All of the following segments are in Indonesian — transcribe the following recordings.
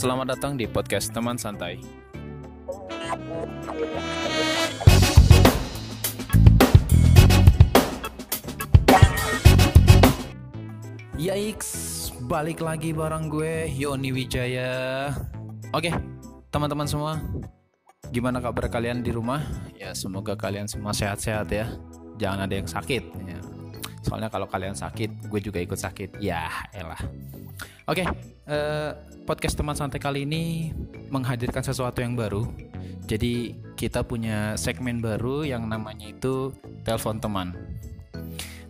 Selamat datang di podcast Teman Santai. Yikes, balik lagi bareng gue Yoni Wijaya. Oke, teman-teman semua, gimana kabar kalian di rumah? Ya semoga kalian semua sehat-sehat ya. Jangan ada yang sakit. Ya. Soalnya kalau kalian sakit, gue juga ikut sakit. Ya, elah. Oke, eh, podcast teman santai kali ini menghadirkan sesuatu yang baru. Jadi kita punya segmen baru yang namanya itu telepon teman.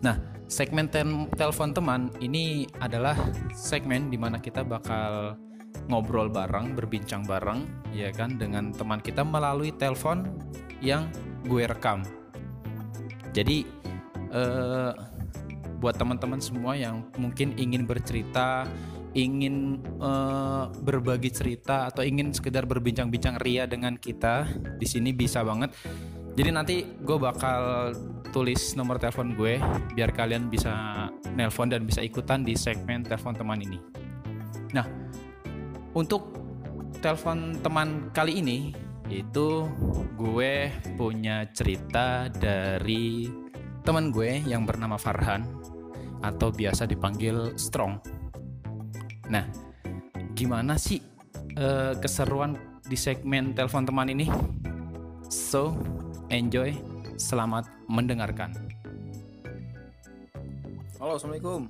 Nah, segmen telepon teman ini adalah segmen di mana kita bakal ngobrol bareng, berbincang bareng, ya kan, dengan teman kita melalui telepon yang gue rekam. Jadi eh, buat teman-teman semua yang mungkin ingin bercerita, ingin eh, berbagi cerita atau ingin sekedar berbincang-bincang ria dengan kita, di sini bisa banget. Jadi nanti gue bakal tulis nomor telepon gue biar kalian bisa nelpon dan bisa ikutan di segmen telepon teman ini. Nah, untuk telepon teman kali ini itu gue punya cerita dari teman gue yang bernama Farhan atau biasa dipanggil Strong. Nah, gimana sih eh, keseruan di segmen telepon teman ini? So, enjoy, selamat mendengarkan. Halo, assalamualaikum.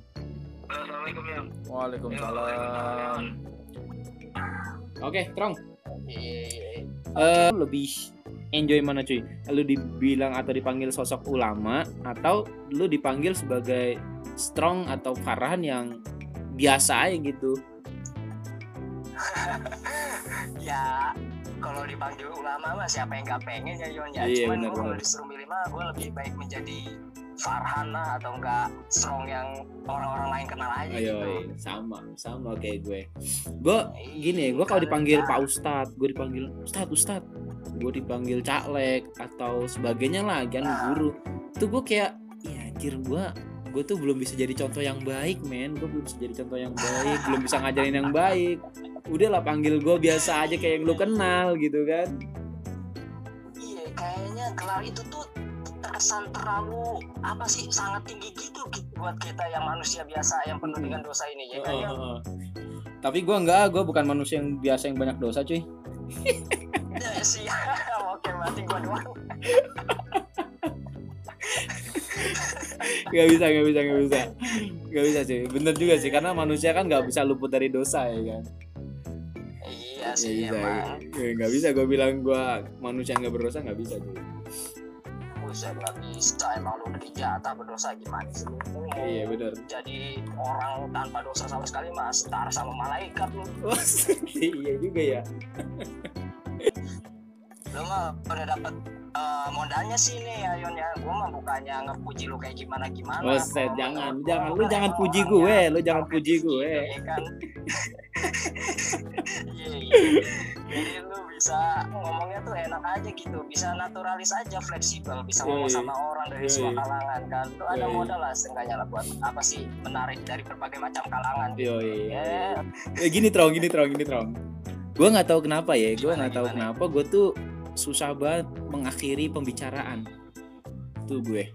Assalamualaikum ya. Waalaikumsalam. Oke, Trong. Iya. Eh lebih enjoy mana cuy? Lu dibilang atau dipanggil sosok ulama atau lu dipanggil sebagai strong atau Farhan yang biasa aja gitu? Ya kalau dipanggil ulama mah siapa yang gak pengen ya Yon ya. Iya, Cuman kalau disuruh milih mah gue lebih baik menjadi Farhan lah atau enggak strong yang orang-orang lain kenal aja Ayo, gitu. sama, sama kayak gue. Gue gini, gue kalau dipanggil Pak Ustadz, gue dipanggil Ustadz, Ustadz. Gue dipanggil caklek atau sebagainya lah, kan Nah. guru. Tuh gue kayak, ya anjir gue gue tuh belum bisa jadi contoh yang baik men gue belum bisa jadi contoh yang baik belum bisa ngajarin yang baik udahlah panggil gue biasa aja kayak yang lu kenal gitu kan Iya kayaknya gelar itu tuh terkesan terlalu apa sih sangat tinggi gitu gitu buat kita yang manusia biasa yang penuh dengan dosa ini ya kan ya. Heeh. tapi gue enggak gue bukan manusia yang biasa yang banyak dosa cuy Ya, sih. Oke berarti gua doang. nggak bisa nggak bisa nggak bisa. Nggak bisa cuy bener juga sih karena manusia kan nggak bisa luput dari dosa ya kan? Iya Ya sih bisa emang. Ya, nggak bisa gue bilang gue manusia nggak berdosa nggak bisa cuy Buset gak bisa emang lu udah dijatah berdosa gimana sih? Iya bener. Jadi orang tanpa dosa sama sekali mah setara sama malaikat lu. Wah, iya juga ya. Lu mah udah dapet eh, modalnya sih nih ya Yon ya. Gua mah bukannya ngepuji lu kayak gimana gimana Oh, set, jangan, jangan. Lu jangan puji gue, lu jangan puji gue. ya kan? Iya iya. Jadi lu bisa ngomongnya tuh enak aja gitu. Bisa naturalis aja fleksibel. Bisa ngomong sama orang dari semua kalangan kan? Lu ada modal lah seenggaknya lah buat apa sih menarik dari berbagai macam kalangan Yo, iya. ya Eh, gini trong, gini trong, gini trong. Gue nggak tahu kenapa ya, gue nggak tahu kenapa gue tuh susah banget mengakhiri pembicaraan. Tuh gue,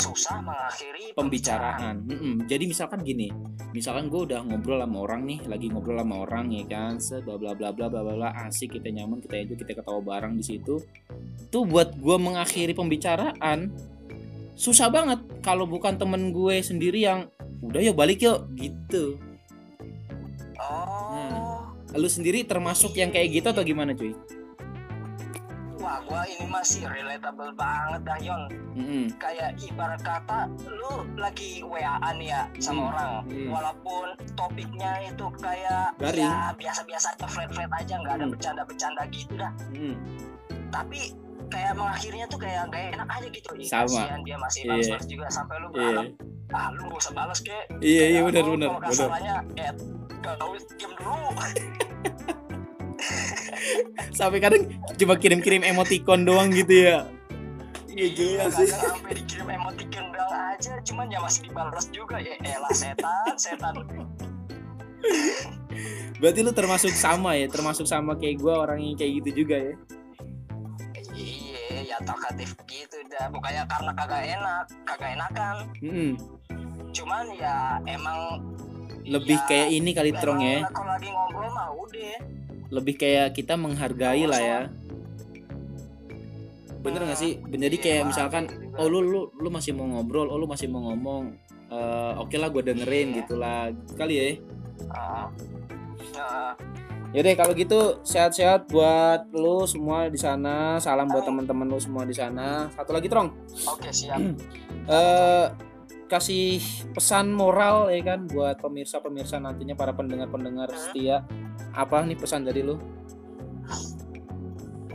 susah mengakhiri pembicaraan. Mm-mm. Jadi misalkan gini, misalkan gue udah ngobrol sama orang nih, lagi ngobrol sama orang ya kan, se bla bla bla bla bla bla asik kita nyaman, kita enjoy, kita ketawa bareng di situ. Tuh buat gue mengakhiri pembicaraan susah banget kalau bukan temen gue sendiri yang udah yuk balik yuk gitu. oh Lu sendiri termasuk yang kayak gitu atau gimana cuy? Wah gua ini masih relatable banget dah Yon Mm-mm. kayak ibarat kata lu lagi WA-an ya sama Hmm, orang hmm. walaupun topiknya itu kayak Garing. ya biasa-biasa aja flat-flat aja nggak ada Hmm. bercanda-bercanda gitu dah Mm. tapi kayak mengakhirnya tuh kayak gak enak aja gitu Ih, Sama. kasihan dia masih Iya. balas-balas juga sampai lu Iya. berharap ah lu gak usah balas kek Iya iya benar lu benar kalau benar. salahnya eh gak diam dulu Sampai kadang cuma kirim-kirim emoticon doang gitu ya. Iya jelas sih. kadang sampai dikirim emoticon doang aja cuman ya masih dibalas juga ya elah setan setan Berarti lu termasuk sama ya, termasuk sama kayak gua orang yang kayak gitu juga ya. iya ya talkatif gitu dah bukannya karena kagak enak kagak enakan Mm-mm. cuman ya emang Lebih ya, kayak ini kali trong ya. kalau lagi ngobrol mah udah Lebih kayak kita menghargai lah ya. Bener gak sih? Jadi Iya, kayak Bang, misalkan gitu juga. oh lu lu lu masih mau ngobrol, oh lu masih mau ngomong. Eh, oke lah gue dengerin Iya. gitu lah kali ya. Ah. Ah. Yaudah kalau gitu sehat-sehat buat lu semua di sana. Salam buat teman-teman lu semua di sana. Satu lagi Trong. oke siap eh kasih pesan moral ya kan buat pemirsa-pemirsa nantinya para pendengar-pendengar setia. Apa nih pesan dari lu?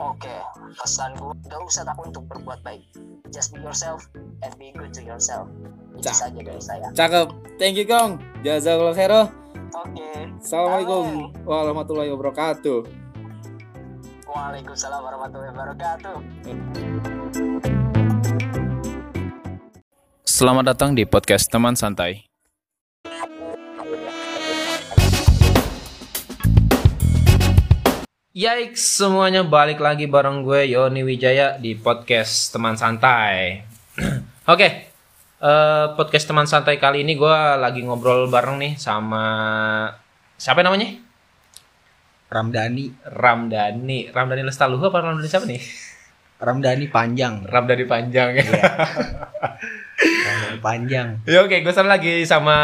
Oke, pesan gue gak usah takut untuk berbuat baik. Just be yourself and be good to yourself. Itu Cak. saja dari saya. Cakep. Thank you Kong. Jazakallah khairan. Oke. Assalamualaikum warahmatullahi wabarakatuh. Waalaikumsalam warahmatullahi wabarakatuh. Selamat datang di podcast Teman Santai. Yikes, semuanya balik lagi bareng gue Yoni Wijaya di podcast Teman Santai. Oke, eh, podcast Teman Santai kali ini gue lagi ngobrol bareng nih sama siapa namanya? Ramdhani Ramdhani. Ramdhani Lestaluhu apa Ramdhani siapa nih? Ramdhani panjang Ramdhani Panjang ya. panjang Ya oke, gue sama lagi sama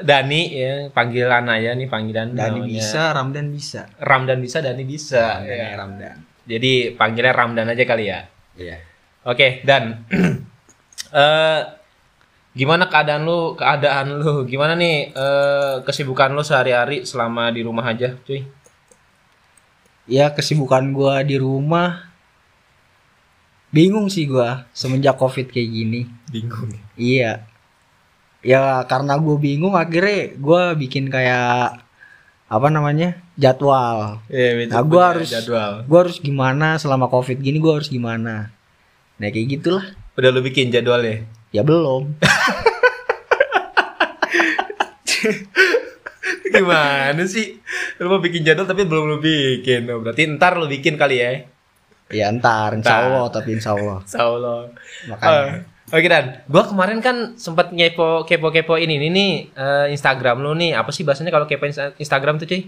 Dani ya, panggilan aja nih panggilan Dani namanya. bisa Ramdan bisa Ramdan bisa, Dani bisa. Ramdan ya. ya Ramdan Jadi panggilnya Ramdan aja kali ya. iya Oke, Dan. eh gimana keadaan lu? Keadaan lu gimana nih eh kesibukan lu sehari-hari selama di rumah aja, cuy? ya kesibukan gua di rumah bingung sih gua semenjak covid kayak gini Bingung. iya ya karena gue bingung akhirnya gua bikin kayak apa namanya jadwal Iya, Nah, gua harus- jadwal. gua harus gimana selama covid gini gua harus gimana nah kayak gitulah Udah lu bikin jadwalnya? ya belum Gimana sih? Lu mau bikin jadwal tapi belum lu bikin. Oh, berarti ntar lu bikin kali ya. ya ntar insya. Allah tapi insya Allah Insya Allah. makanya Eh, Oke Dan, gua kemarin kan sempat ngepo kepo kepo ini ini nih eh, Instagram lu nih apa sih bahasanya kalau kepo Insta- Instagram tuh cuy?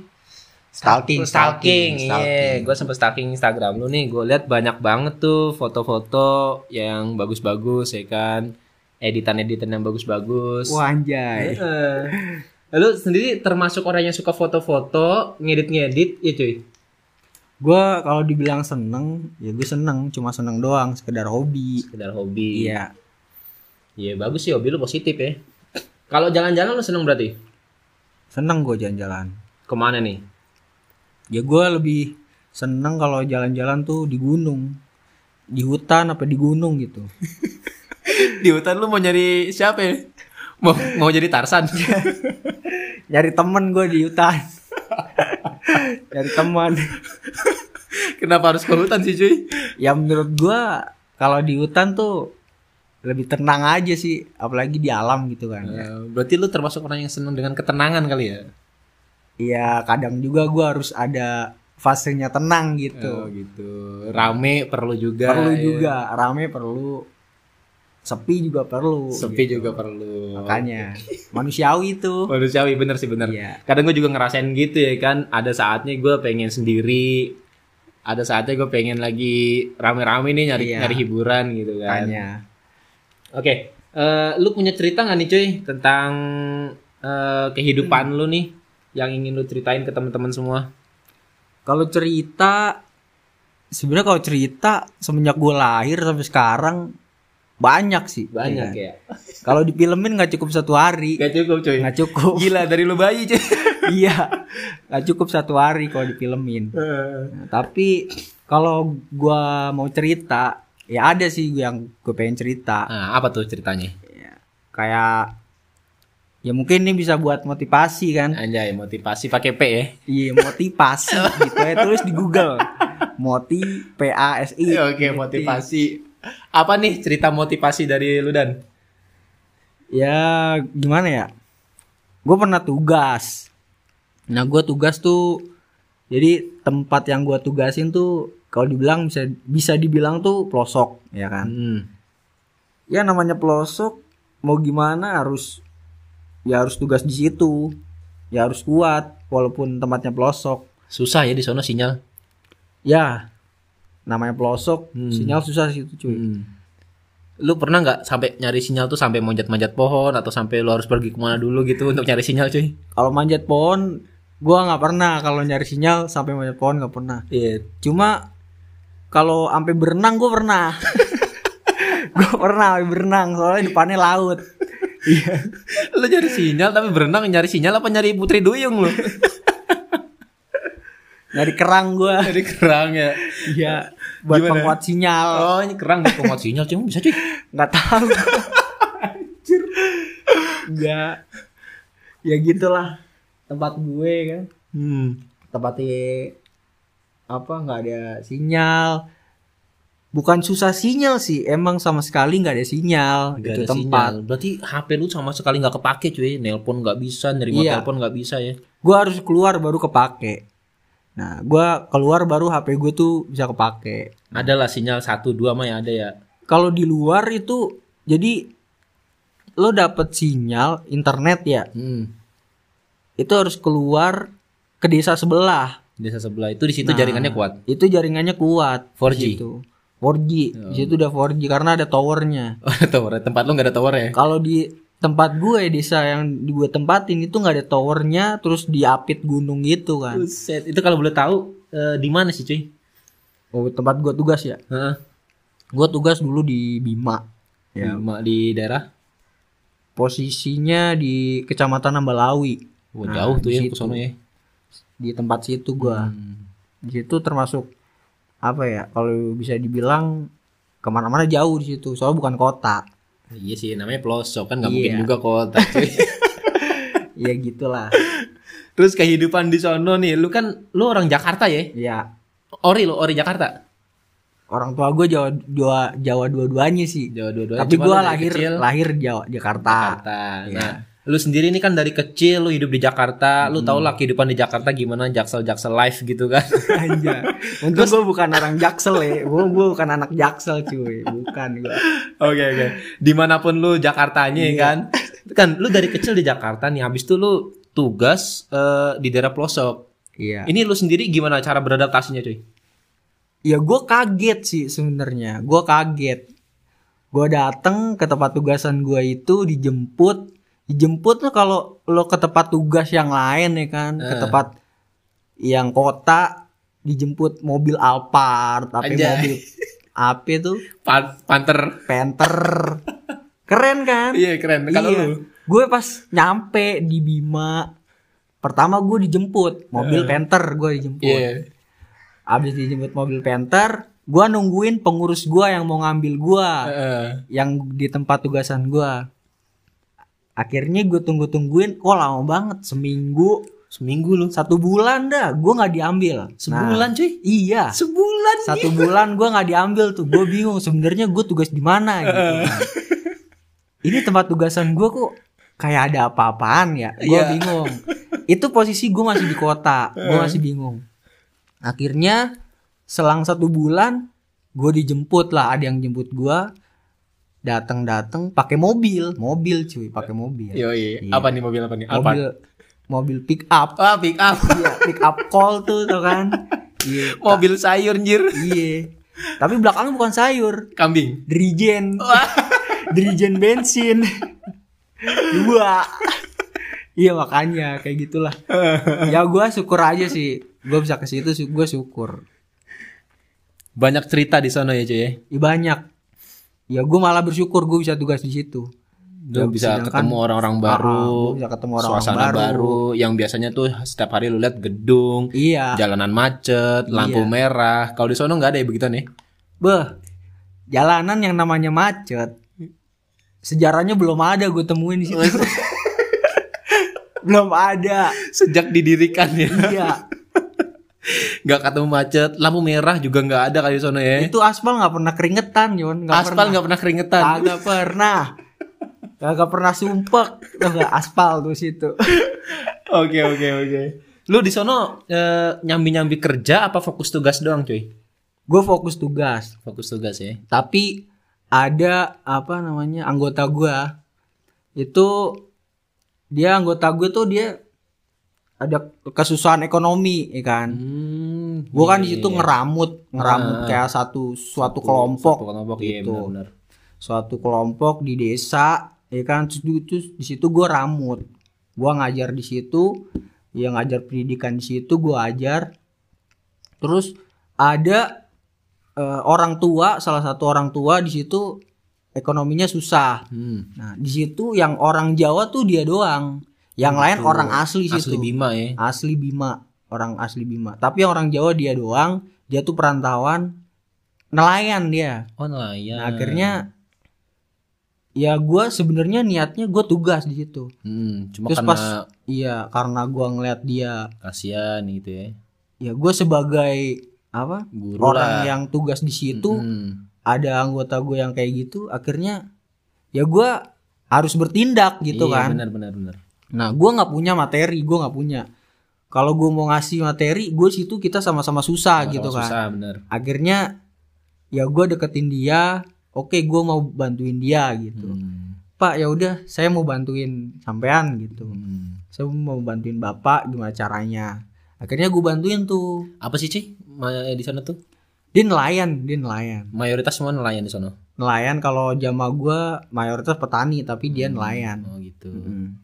stalking stalking, iya. stalking. Gue sempet stalking Instagram lu nih, gue lihat banyak banget tuh foto-foto yang bagus-bagus ya kan, editan-editan yang bagus-bagus. Wah anjay. Heeh. Lu sendiri termasuk orang yang suka foto-foto, ngedit-ngedit, ya cuy? Gue kalau dibilang seneng, ya gue seneng, cuma seneng doang, sekedar hobi. Sekedar hobi. Iya. Iya bagus sih hobi lu positif ya. Kalau jalan-jalan lu seneng berarti? Seneng gue jalan-jalan. Ke mana nih? Ya gue lebih seneng kalau jalan-jalan tuh di gunung, di hutan apa di gunung gitu. Di hutan lu mau nyari siapa ya? Mau mau jadi Tarsan? Nyari temen gue di hutan. Nyari teman. Kenapa harus ke hutan sih cuy? Ya menurut gue kalau di hutan tuh lebih tenang aja sih, apalagi di alam gitu kan. Eh, berarti lu termasuk orang yang seneng dengan ketenangan kali ya? Iya kadang juga gue harus ada fasenya tenang gitu. Oh gitu. Rame perlu juga. perlu ya. juga rame perlu sepi juga perlu Sepi gitu. juga perlu. makanya manusiawi itu Manusiawi bener sih bener. Iya. Kadang gue juga ngerasain gitu ya kan. Ada saatnya gue pengen sendiri. Ada saatnya gue pengen lagi rame-rame nih nyari Iya. nyari hiburan gitu kan. makanya Oke, eh, lu punya cerita nggak nih cuy tentang eh, kehidupan lu nih yang ingin lu ceritain ke teman-teman semua? kalau cerita sebenarnya kalau cerita semenjak gue lahir sampai sekarang banyak sih Banyak Iya. ya. kalau difilmin nggak cukup satu hari Gak cukup cuy. nggak cukup Gila dari lu bayi cuy. iya nggak cukup satu hari kalau difilmin Nah, tapi kalau gua mau cerita ya ada sih yang gue pengen cerita Nah, apa tuh ceritanya? kayak ya mungkin ini bisa buat motivasi kan Anjay, motivasi pakai P ya. Iya motivasi gitu ya tulis di Google. Moti P A S I. Oke, motivasi. Apa nih cerita motivasi dari lu dan? Ya gimana ya? Gue pernah tugas. Nah gue tugas tuh jadi tempat yang gue tugasin tuh kalau dibilang bisa bisa dibilang tuh pelosok ya kan. Hmm. Ya namanya pelosok mau gimana harus ya harus tugas di situ. Ya harus kuat walaupun tempatnya pelosok. Susah ya di sana sinyal. Ya namanya pelosok Hmm. sinyal susah sih itu cuy. Hmm. Lu pernah nggak sampai nyari sinyal tuh sampai manjat-manjat pohon atau sampai lu harus pergi ke mana dulu gitu untuk nyari sinyal cuy? Kalau manjat pohon gua nggak pernah kalau nyari sinyal sampai manjat pohon nggak pernah. Iya. Cuma kalau sampai berenang gue pernah. gue pernah berenang soalnya depannya laut. Lu nyari sinyal tapi berenang nyari sinyal apa nyari putri duyung lu? Nyari kerang gue. nyari kerang ya. Iya. Buat Gimana? penguat sinyal. Oh ini kerang buat penguat sinyal cuy bisa cuy. Nggak tahu. Enggak. Ya gitulah tempat gue kan. Hmm. Tempatnya apa nggak ada sinyal. Bukan susah sinyal sih, emang sama sekali nggak ada sinyal Gak itu ada tempat. sinyal. Berarti HP lu sama sekali nggak kepake cuy. Nelpon nggak bisa, nerima Iya. telepon nggak bisa ya. gue harus keluar baru kepake nah gue keluar baru hp gue tuh bisa kepake Adalah sinyal satu dua mah yang ada ya. kalau di luar itu jadi lo dapet sinyal internet ya Hmm. itu harus keluar ke desa sebelah Desa sebelah itu di situ Nah. jaringannya kuat. itu jaringannya kuat 4G? di situ. 4G di situ udah 4G karena ada towernya Oh, ada tower. Tempat lu nggak ada tower ya? kalau di tempat gue desa yang gue tempatin itu nggak ada towernya terus diapit gunung gitu kan Buset, itu kalau boleh tahu eh, di mana sih cuy? oh tempat gue tugas ya Heeh. gue tugas dulu di Bima Ya, ma- di daerah posisinya di kecamatan Ambalawi Wah, Nah, jauh tuh ya ke ya. Di tempat situ gua Hmm. di situ termasuk apa ya kalau bisa dibilang ke mana-mana jauh di situ soalnya bukan kota Iya sih, namanya pelosok kan nggak Iya. mungkin juga kota cuy. ya gitulah Terus kehidupan di sono nih, lu kan lu orang Jakarta ya? ya Ori lu, ori Jakarta. orang tua gue Jawa Jawa Jawa dua-duanya sih Jawa dua-duanya. tapi dari lahir kecil lahir Jawa Jakarta Jakarta. Iya. Nah, lu sendiri ini kan dari kecil lu hidup di Jakarta, lu tau lah kehidupan di Jakarta gimana jaksel-jaksel live gitu kan. aja untung gue bukan orang jaksel ya gue gue bukan anak jaksel cuy bukan gue Oke oke. Di mana pun lu Jakartanya ya Iya. kan. Kan lu dari kecil di Jakarta nih, habis itu lu tugas eh, di daerah pelosok. iya Ini lu sendiri gimana cara beradaptasinya cuy? ya gue kaget sih sebenarnya gue kaget gue dateng ke tempat tugasan gue itu dijemput dijemput tuh kalau lo ke tempat tugas yang lain ya kan ke Eh. tempat yang kota dijemput mobil Alphard tapi Anjay. mobil apa tuh Pan- Panther. Panther keren kan Iya keren. Kalau Iya. lu gue pas nyampe di Bima pertama gue dijemput mobil Panther gue dijemput Iya. Abis dijemput mobil Panther, gua nungguin pengurus gua yang mau ngambil gua, Heeh. yang di tempat tugasan gua. Akhirnya gue tunggu-tungguin, kok lama banget, seminggu, Seminggu lu. satu bulan dah, gua nggak diambil. Sebulan cuy. Nah, iya, Sebulan. satu bulan gua nggak diambil tuh, gue bingung sebenarnya gue tugas di mana gitu. Ini tempat tugasan gua kok kayak ada apa-apaan ya, gue Iya. bingung. Itu posisi gue masih di kota, gue masih bingung. Akhirnya selang satu bulan gue dijemput lah, ada yang jemput gue datang-datang pakai mobil, mobil cuy, pakai mobil. Yo iya. Iya. Apa nih mobil apa nih? Apa? Mobil mobil pick up. Ah pick up. Iya, pick up call tuh tau kan. Iya. mobil sayur anjir. Iya. Tapi belakangnya bukan sayur, Kambing. dirijen. dirijen bensin. Dua. Iya makanya kayak gitulah. Ya gua syukur aja sih. Gua bisa ke situ sih gua syukur. Banyak cerita di sana ya cuy ya. Ya banyak. Ya gua malah bersyukur gua bisa tugas di situ. Lu bisa Sedangkan- ketemu orang-orang Ah, baru, gua bisa ketemu orang-orang suasana baru. baru. yang biasanya tuh setiap hari lu lihat gedung, Iya. jalanan macet, lampu Iya. merah. Kalau di sono nggak ada ya begitu nih. Beh. Jalanan yang namanya macet. Sejarahnya belum ada gue temuin di situ. belum ada. Sejak didirikan ya, Iya. Nggak ketemu macet, lampu merah juga nggak ada kali sono ya. Itu aspal nggak pernah keringetan, Yon. Nggak Aspal pernah. nggak pernah keringetan. Kagak pernah. Kagak pernah sumpek. Tuh nggak aspal tuh situ. Oke oke oke. Lu di sono eh, nyambi-nyambi kerja apa fokus tugas doang, cuy? gue fokus tugas Fokus tugas ya. tapi ada apa namanya anggota gua itu dia anggota gue tuh dia ada kesusahan ekonomi ya kan Hmm. gue kan iya, di situ iya. ngeramut ngeramut Ah. kayak satu suatu kelompok Satu kelompok iya gitu. benar-benar. suatu kelompok di desa ya kan terus, di- terus di situ gue ramut gue ngajar di situ ya ngajar pendidikan di situ gue ajar terus ada eh, orang tua salah satu orang tua di situ ekonominya susah Hmm. nah di situ yang orang Jawa tuh dia doang yang lain orang asli situ Asli Bima ya. asli Bima orang asli Bima tapi yang orang Jawa dia doang dia tuh perantauan nelayan dia Oh nelayan. Nah, akhirnya ya gua sebenarnya niatnya gue tugas di situ Hmm, cuma Terus karena pas- iya karena gua ngeliat dia kasihan gitu ya. ya gue sebagai apa Guru orang lah. yang tugas di situ Hmm. ada anggota gue yang kayak gitu akhirnya ya gua harus bertindak gitu Iya, kan Benar benar benar. Nah gua nggak punya materi gue nggak punya kalau gue mau ngasih materi gue situ kita sama-sama susah gitu Sama-sama kan Susah benar. akhirnya ya gue deketin dia oke gue mau bantuin dia gitu Hmm. pak ya udah saya mau bantuin sampean gitu Hmm. saya mau bantuin bapak gimana caranya akhirnya gue bantuin tuh Apa sih, Ci? Ma- di sana tuh? dia nelayan dia nelayan Mayoritas semua nelayan di sana. nelayan kalau jama gue mayoritas petani tapi dia Hmm. nelayan Oh gitu. Mm.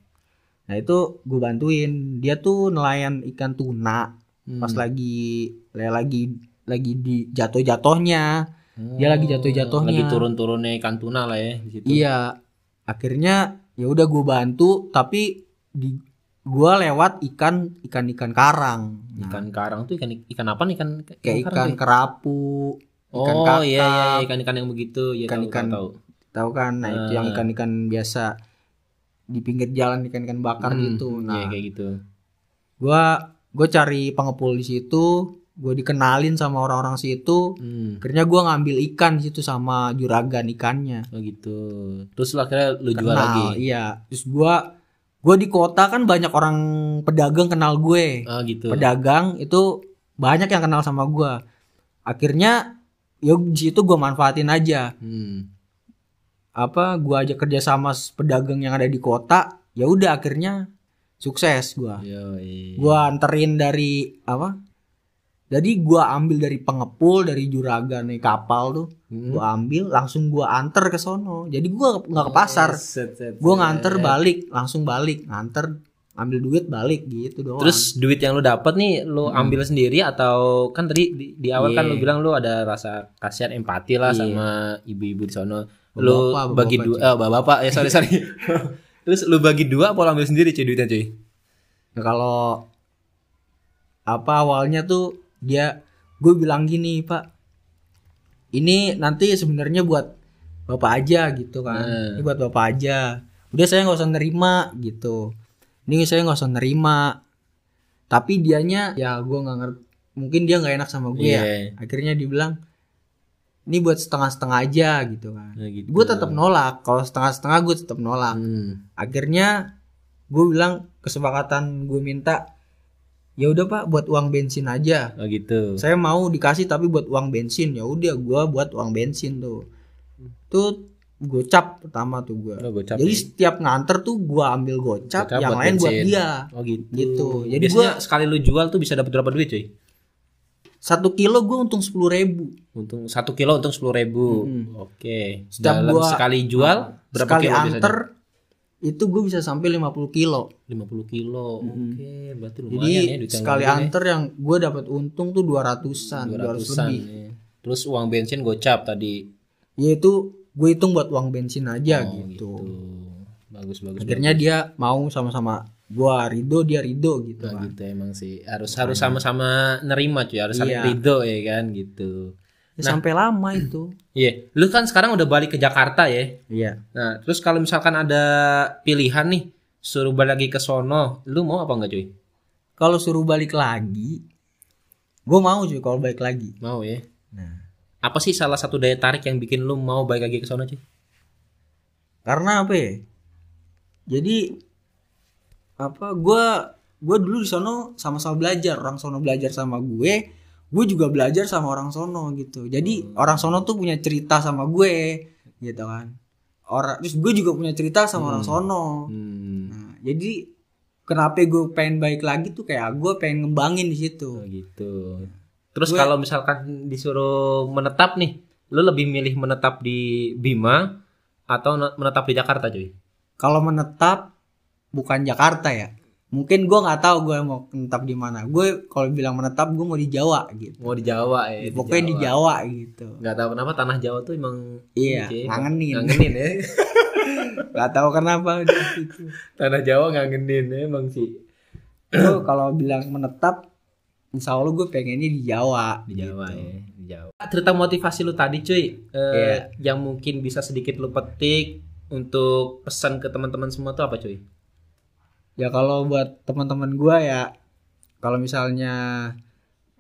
Nah itu gue bantuin dia tuh nelayan ikan tuna Hmm. pas lagi lagi lagi di jatuh jatuhnya dia lagi jatuh-jatuhnya. Oh, Lagi turun-turunnya ikan tuna lah ya di situ. Iya, akhirnya ya udah gue bantu, tapi di gua lewat ikan ikan ikan karang, Nah, Ikan karang tuh ikan ikan apa nih? Ikan kayak karang ikan kerapu, ikan Oh kakap, iya iya ikan-ikan yang begitu ya Ikan-ikan tahu, tahu, tahu kan? Nah itu yang Ah. ikan-ikan biasa di pinggir jalan ikan-ikan bakar Hmm, gitu. Iya Nah, kayak gitu. gua gue cari pengepul di situ, gue dikenalin sama orang-orang situ. Hmm. Akhirnya gua ngambil ikan di situ sama juragan ikannya. Oh gitu. Terus lu akhirnya lu jual Kenal, lagi. Iya. Terus gua gua di kota kan banyak orang pedagang kenal gue. Oh gitu. Pedagang itu banyak yang kenal sama gua. Akhirnya ya di situ gua manfaatin aja. Hmm. Apa gua aja kerja sama pedagang yang ada di kota, ya udah akhirnya sukses gua. Yoi. Gua anterin dari apa? Jadi gua ambil dari pengepul dari juragan nih kapal tuh. Hmm. Gua ambil langsung gua anter ke sono. Jadi gua nggak ke pasar. Set, set, gue set. nganter balik langsung balik nganter ambil duit balik gitu doang Terus duit yang lu dapat nih lu ambil sendiri atau kan tadi di, di awal kan Iya. lu bilang lu ada rasa kasihan empati lah Iya. sama ibu-ibu di sono. Lu Bapak-bapak, bagi bapak-bapak, dua eh bapak-bapak ya sorry sorry. Terus lu bagi dua apa lu ambil sendiri cuy duitnya cuy? Nah, kalau apa awalnya tuh dia gue bilang gini pak ini nanti sebenarnya buat bapak aja gitu kan Hmm. ini buat bapak aja udah saya nggak usah nerima gitu ini saya nggak usah nerima tapi dianya ya gue nggak ngerti mungkin dia nggak enak sama gue ya Iya. akhirnya dibilang ini buat setengah-setengah aja gitu kan Nah, gitu. gue tetap nolak kalau setengah-setengah gue tetap nolak Hmm. akhirnya gue bilang kesepakatan gue minta ya udah pak buat uang bensin aja Oh gitu. saya mau dikasih tapi buat uang bensin ya udah gue buat uang bensin tuh tuh gocap pertama tuh gue Oh, gocap jadi ya. setiap nganter tuh gue ambil gocap, Gocap yang buat lain buat bensin. dia Oh gitu. Gitu. Jadi Biasanya sekali lu jual tuh bisa dapat berapa duit cuy? Satu kilo gue untung sepuluh ribu Untung satu kilo untung sepuluh ribu. Mm-mm. Oke. Setiap Dalam gua- sekali jual berapa sekali kilo biasanya? anter itu gue bisa sampai 50 kilo 50 kilo. Oke, berarti lumayan jadi ya sekali nih. anter yang gue dapat untung tuh 200-an 200 200-an lebih ya. Terus uang bensin gocap tadi. ya itu gue hitung buat uang bensin aja Oh, gitu. Bagus bagus. Akhirnya dia mau sama-sama gua Rido dia Rido gitu Nah, kan. gitu emang sih. Harus harus sama-sama nerima cuy, harus saling Iya. ridho ya kan gitu. Ya, sampai lama itu. Iya, lu kan sekarang udah balik ke Jakarta ya. Iya. Nah, terus kalau misalkan ada pilihan nih, suruh balik lagi ke sono, lu mau apa enggak cuy? Kalau suruh balik lagi, gue mau cuy kalau balik lagi. Mau ya. Nah, Apa sih salah satu daya tarik yang bikin lu mau balik lagi ke sono cuy? karena apa ya? Jadi apa? Gue gue dulu di sono sama-sama belajar orang sono belajar sama gue gue juga belajar sama orang sono gitu jadi orang sono tuh punya cerita sama gue gitu kan orang terus gue juga punya cerita sama orang sono Hmm. Nah, jadi kenapa gue pengen balik lagi tuh kayak gue pengen ngembangin di situ Oh, gitu. Terus kalau misalkan disuruh menetap nih, lu lebih milih menetap di Bima atau ne- menetap di Jakarta, cuy? kalau menetap bukan Jakarta ya mungkin gue nggak tahu gue mau menetap di mana gue kalau bilang menetap gue mau di Jawa gitu Mau di Jawa ya? pokoknya di Jawa gitu Gak tahu kenapa tanah Jawa tuh emang Iya, ngangenin. Ngangenin ya. nggak tahu kenapa gitu tanah Jawa ngangenin ya, emang sih. Gue kalau bilang menetap insya Allah gue pengennya di Jawa Di Jawa gitu. ya, di Jawa. Cerita motivasi lu tadi, cuy. eh, Iya. yang mungkin bisa sedikit lu petik untuk pesan ke teman-teman semua tuh apa, cuy? Ya kalau buat teman-teman gue ya kalau misalnya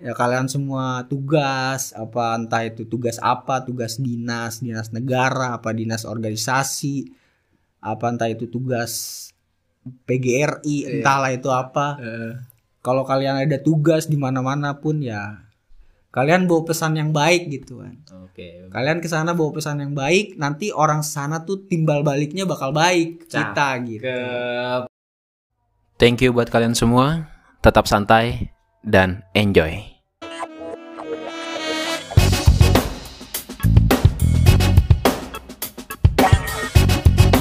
ya kalian semua tugas apa entah itu tugas apa tugas dinas dinas negara apa dinas organisasi apa entah itu tugas PGRI entahlah itu apa. Kalau kalian ada tugas di mana-mana pun ya kalian bawa pesan yang baik gitu kan. Oke. kalian ke sana bawa pesan yang baik nanti orang sana tuh timbal baliknya bakal baik ke kita gitu Thank you buat kalian semua. Tetap santai dan enjoy.